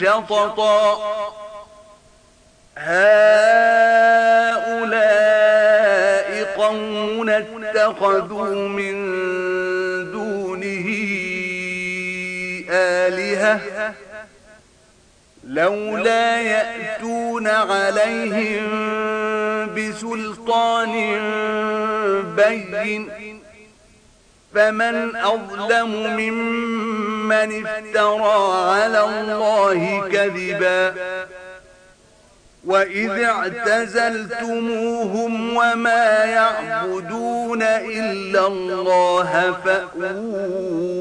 شططا. هؤلاء قوم اتخذوا من دونه آلهة لولا يأتون عليهم بسلطان بين. فمن أظلم ممن افترى على الله كذبا وإذ اعتزلتموهم وما يعبدون إلا الله فأووا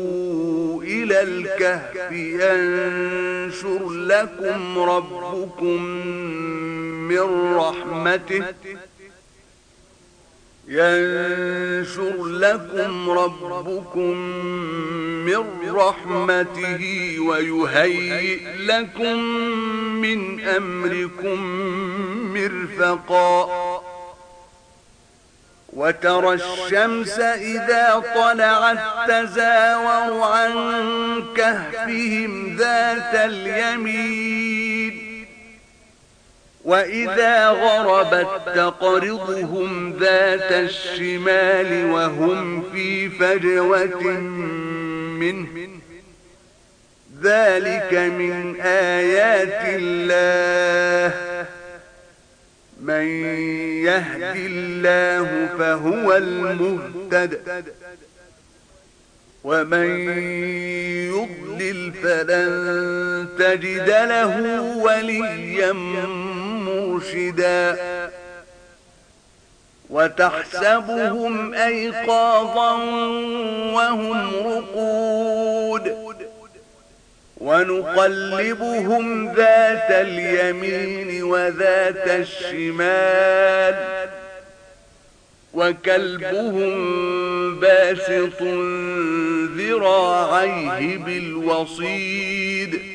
إلى الكهف ينشر لكم ربكم من رحمته ينشر لكم ربكم من رحمته ويهيئ لكم من أمركم مرفقا. وترى الشمس إذا طلعت تزاور عن كهفهم ذات اليمين. وإذا غربت تقرضهم ذات الشمال وهم في فجوة منه. ذلك من آيات الله. من يهد الله فهو المهتد. ومن يضلل فلن تجد له وليا مرشدا. وتحسبهم أيقاظا وهم رقود. ونقلبهم ذات اليمين وذات الشمال. وكلبهم باسط ذراعيه بالوصيد.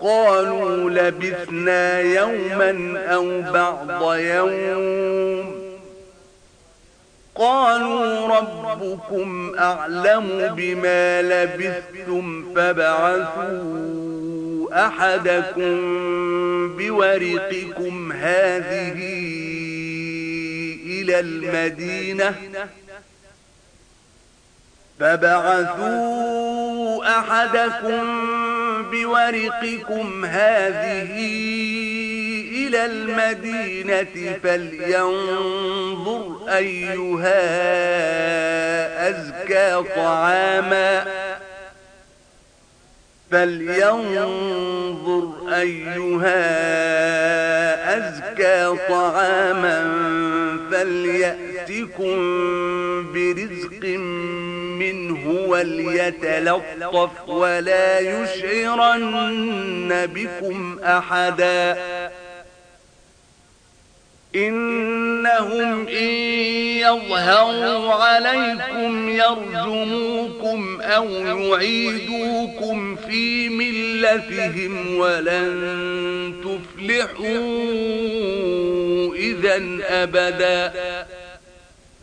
قالوا لبثنا يوما أو بعض يوم. قالوا ربكم أعلم بما لبثتم فبعثوا أحدكم بورقكم هذه إلى المدينة. فبعثوا أحدكم بورقكم هذه إلى المدينة فلينظر أيها أزكى طعاما فلينظر أيها أزكى طعاما فليأتكم برزق منه وليتلطف ولا يشعرن بكم أحدا. إنهم إن يظهروا عليكم يرجموكم أو يعيدوكم في ملتهم ولن تفلحوا إذا أبدا.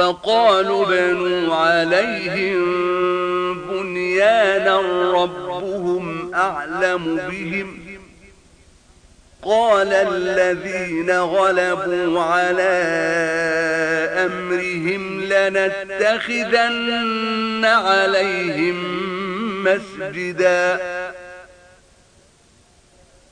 فقالوا بنوا عليهم بنيانا ربهم أعلم بهم. قال الذين غلبوا على أمرهم لنتخذن عليهم مسجداً.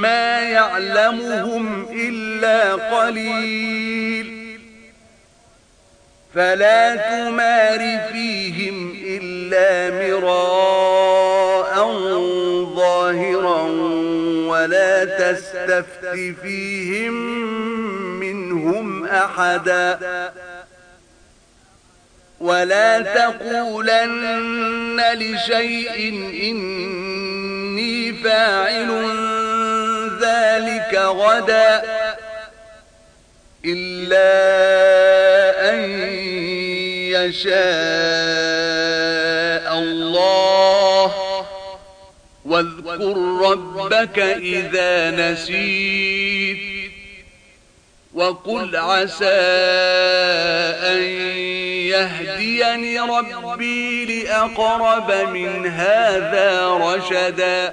ما يعلمهم إلا قليل. فلا تمار فيهم إلا مراء ظاهرا ولا تستفت فيهم منهم أحدا. ولا تقولن لشيء إني فاعل ذلك غدا إلا أن يشاء الله واذكر ربك إذا نسيت وقل عسى أن يهديني ربي لأقرب من هذا رشدا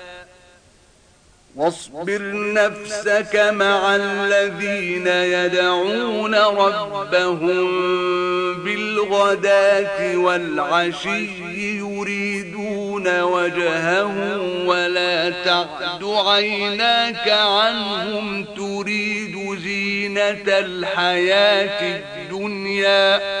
واصبر نفسك مع الذين يدعون ربهم بالغداة والعشي يريدون وجهه ولا تعد عيناك عنهم تريد زينة الحياة الدنيا.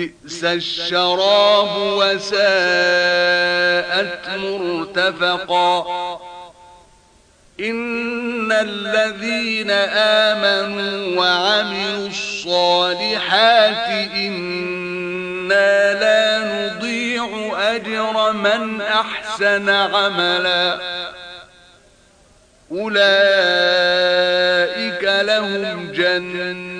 بئس الشراب وساءت مرتفقا. إن الذين آمنوا وعملوا الصالحات إنا لا نضيع أجر من أحسن عملا. أولئك لهم جنات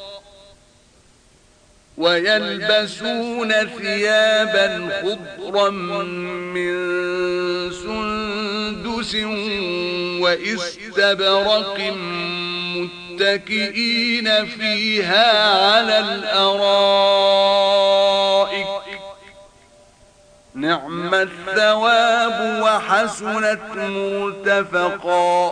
ويلبسون ثيابا خضرا من سندس واستبرق متكئين فيها على الأرائك. نعم الثواب وحسنت مرتفقا.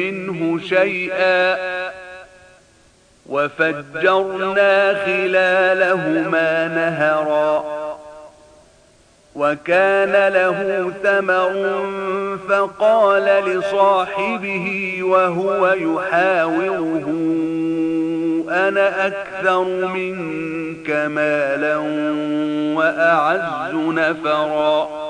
منه شيئا وفجرنا خلالهما نهرا وكان له ثمر فقال لصاحبه وهو يحاوره أنا أكثر منك مالا وأعز نفرا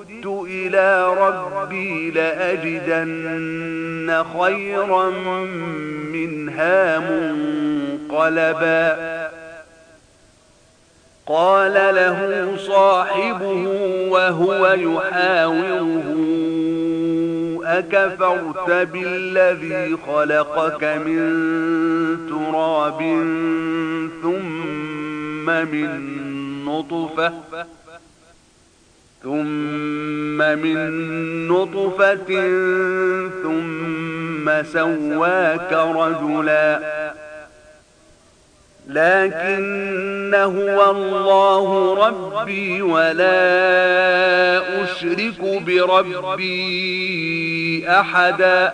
إلى ربي لأجدن خيرا منها منقلبا. قال له صاحبه وهو يحاوره أكفرت بالذي خلقك من تراب ثم من نطفة؟ ثم من نطفة ثم سواك رجلاً. لكن هو الله ربي ولا أشرك بربي أحدا.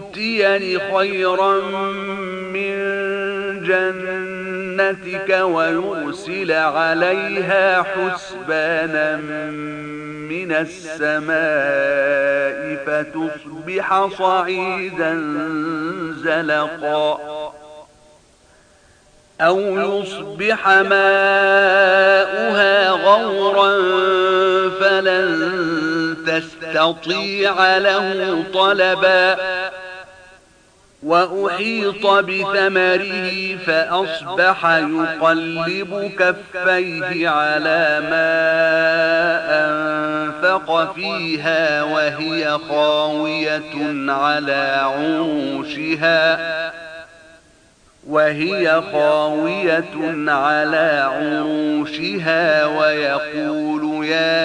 يؤتيني خيرا من جنتك ويرسل عليها حسبانا من السماء فتصبح صعيدا زلقا أو يصبح ماؤها غورا فلن تستطيع له طلبا وأحيط بثمره فأصبح يقلب كفيه على ما أنفق فيها وهي خاوية على عروشها وهي خاوية على عروشها ويقول يا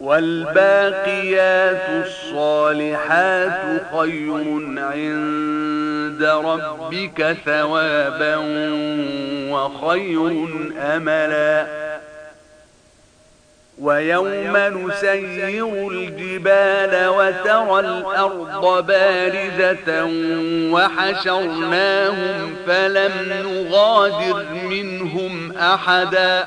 والباقيات الصالحات خير عند ربك ثوابا وخير أملا. ويوم نسير الجبال وترى الأرض بارزة وحشرناهم فلم نغادر منهم أحدا.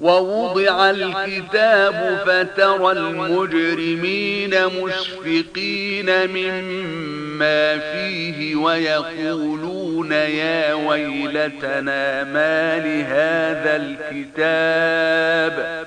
ووضع الكتاب فترى المجرمين مشفقين مما فيه ويقولون يا ويلتنا ما لهذا الكتاب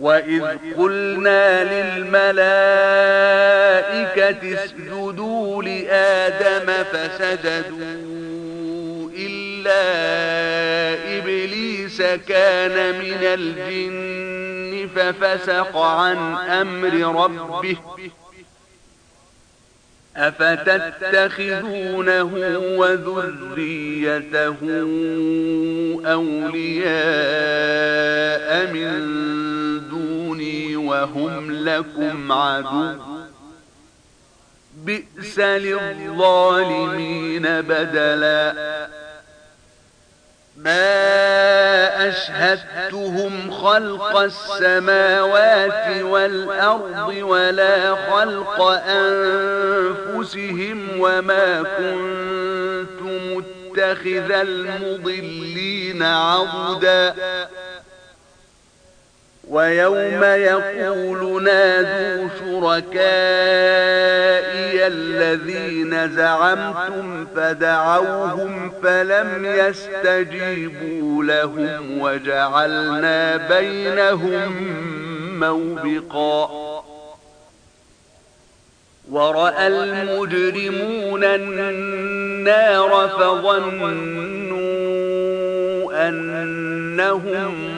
وإذ قلنا للملائكة اسجدوا لآدم فسجدوا إلا إبليس كان من الجن ففسق عن أمر ربه أفتتخذونه وذريته أولياء من وهم لكم عدو بئس للظالمين بدلا ما أشهدتهم خلق السماوات والأرض ولا خلق أنفسهم وما كنت متخذ المضلين عضداً ويوم يقول نادوا شركائي الذين زعمتم فدعوهم فلم يستجيبوا لهم وجعلنا بينهم موبقا. ورأى المجرمون النار فظنوا أنهم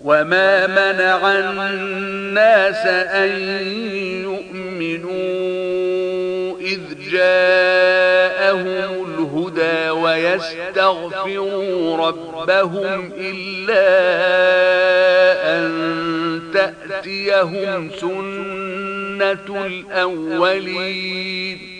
وما منع الناس أن يؤمنوا إذ جاءهم الهدى ويستغفروا ربهم إلا أن تأتيهم سنة الأولين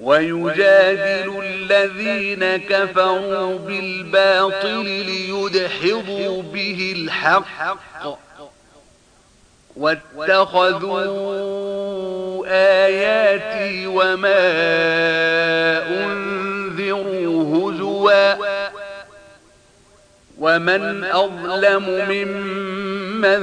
ويجادل الذين كفروا بالباطل ليدحضوا به الحق. واتخذوا آياتي وما أنذروا هزوا. ومن أظلم ممن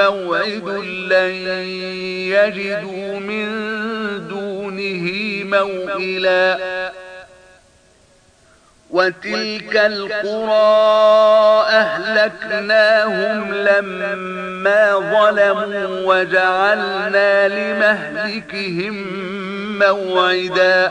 موعد لن يجدوا من دونه موئلا. وتلك القرى أهلكناهم لما ظلموا وجعلنا لمهلكهم موعدا.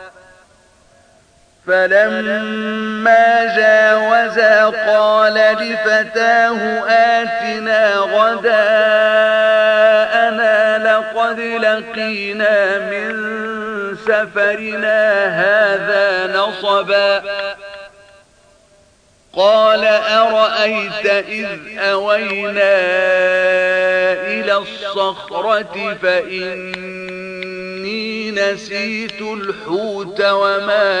فلما جاوزا قال لفتاه آتنا غداءنا لقد لقينا من سفرنا هذا نصبا قال أرأيت إذ أوينا إلى الصخرة فإني نسيت الحوت وما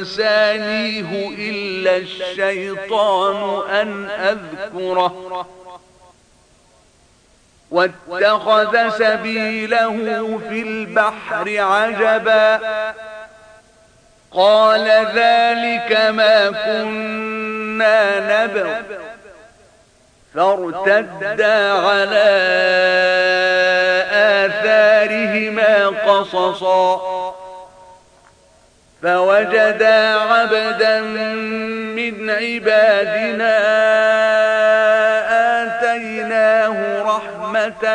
أنسانيه إلا الشيطان أن أذكره. واتخذ سبيله في البحر عجبا. قال ذلك ما كنا نبغ. فارتدا على آثارهما قصصا. فوجدا عبدا من عبادنا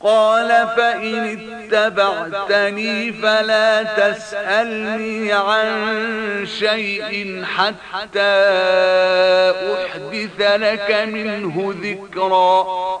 قال فإن اتبعتني فلا تسألني عن شيء حتى أحدث لك منه ذكرًا.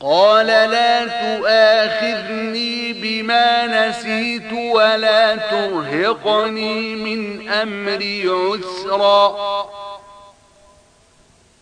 قال لا تؤاخذني بما نسيت ولا ترهقني من أمري عسرا.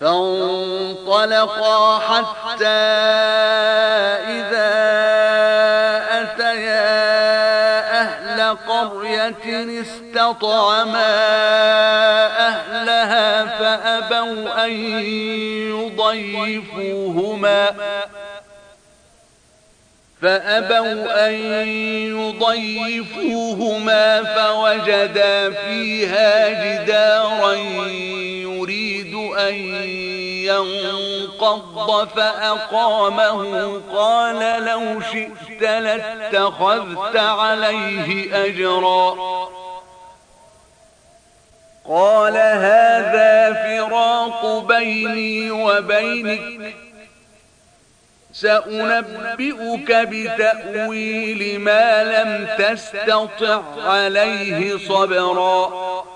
فانطلقا حتى إذا أتيا أهل قرية استطعما أهلها فأبوا أن يضيفوهما فأبوا أن يضيفوهما فوجدا فيها جدارا أن ينقض فأقامه. قال لو شئت لاتخذت عليه أجرا. قال هذا فراق بيني وبينك. سأنبئك بتأويل ما لم تستطع عليه صبرا.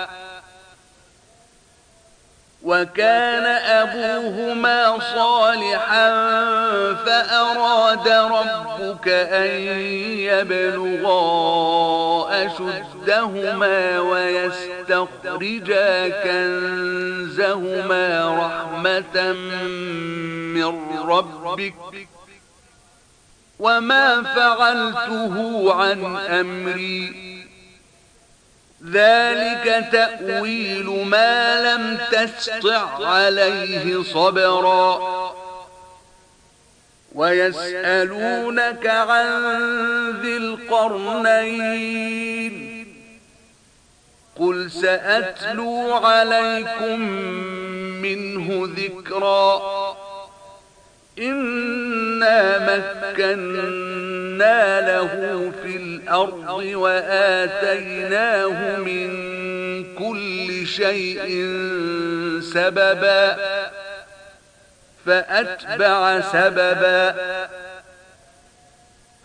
وكان أبوهما صالحا فأراد ربك أن يبلغا أشدهما ويستخرجا كنزهما رحمة من ربك وما فعلته عن أمري ذلك تأويل ما لم تستع عليه صبرا. ويسألونك عن ذي القرنين. قل سأتلو عليكم منه ذكرا. إنا مكنا له في الأرض وآتيناه من كل شيء سببا فأتبع سببا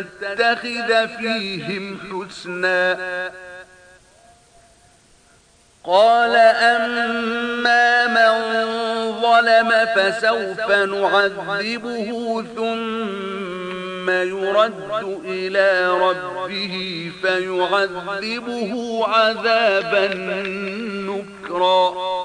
تتخذ فيهم حسنا. قال أما من ظلم فسوف نعذبه ثم يرد إلى ربه فيعذبه عذابا نكرا.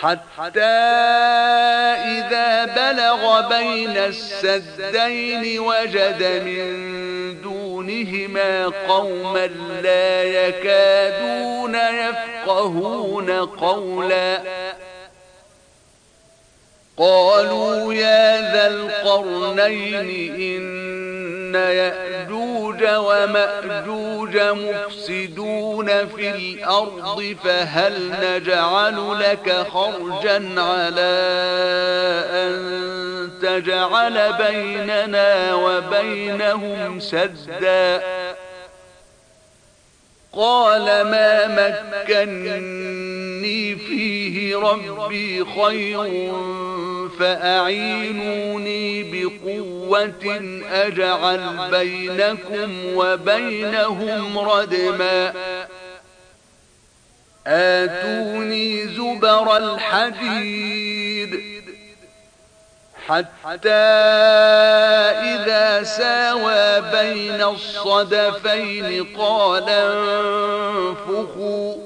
حتى إذا بلغ بين السدين وجد من دونهما قوما لا يكادون يفقهون قولا. قالوا يا ذا القرنين إن يأجوج ومأجوج مفسدون في الأرض فهل نجعل لك خرجا على أن تجعل بيننا وبينهم سدا قال ما مكني فيه ربي خير فأعينوني بقوة أجعل بينكم وبينهم ردما. آتوني زبر الحديد حتى إذا ساوى بين الصدفين قال انفخوا.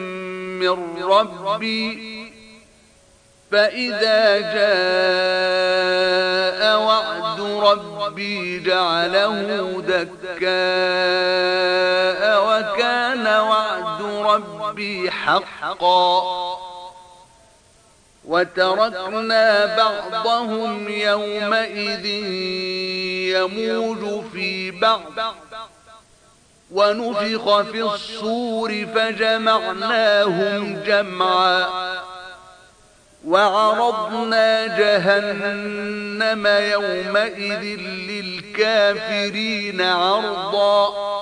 من ربي فإذا جاء وعد ربي جعله دكاء وكان وعد ربي حقا. وتركنا بعضهم يومئذ يموج في بعض. ونفخ في الصور فجمعناهم جمعا. وعرضنا جهنم يومئذ للكافرين عرضا.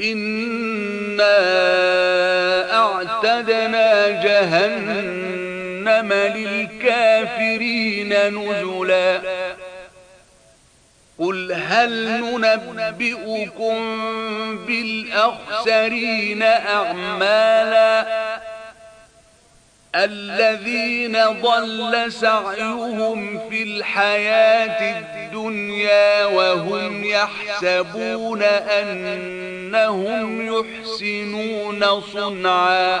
إنا أعتدنا جهنم للكافرين نزلا قل هل ننبئكم بالأخسرين أعمالا الذين ضل سعيهم في الحياة الدنيا وهم يحسبون أنهم يحسنون صنعا.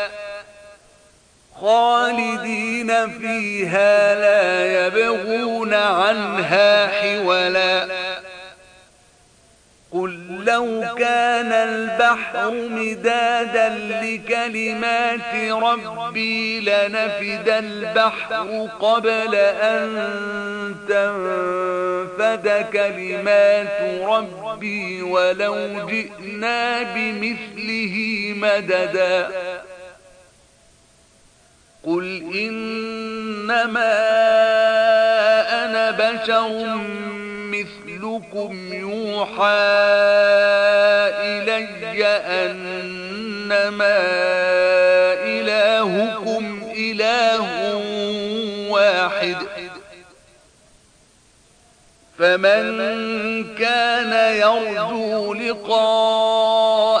خالدين فيها لا يبغون عنها حولا. قل لو كان البحر مدادا لكلمات ربي لنفد البحر قبل أن تنفد كلمات ربي ولو جئنا بمثله مددا. قل إنما أنا بشر مثلكم يوحى إلي أنما إلهكم إله واحد فمن كان يرجو لقاء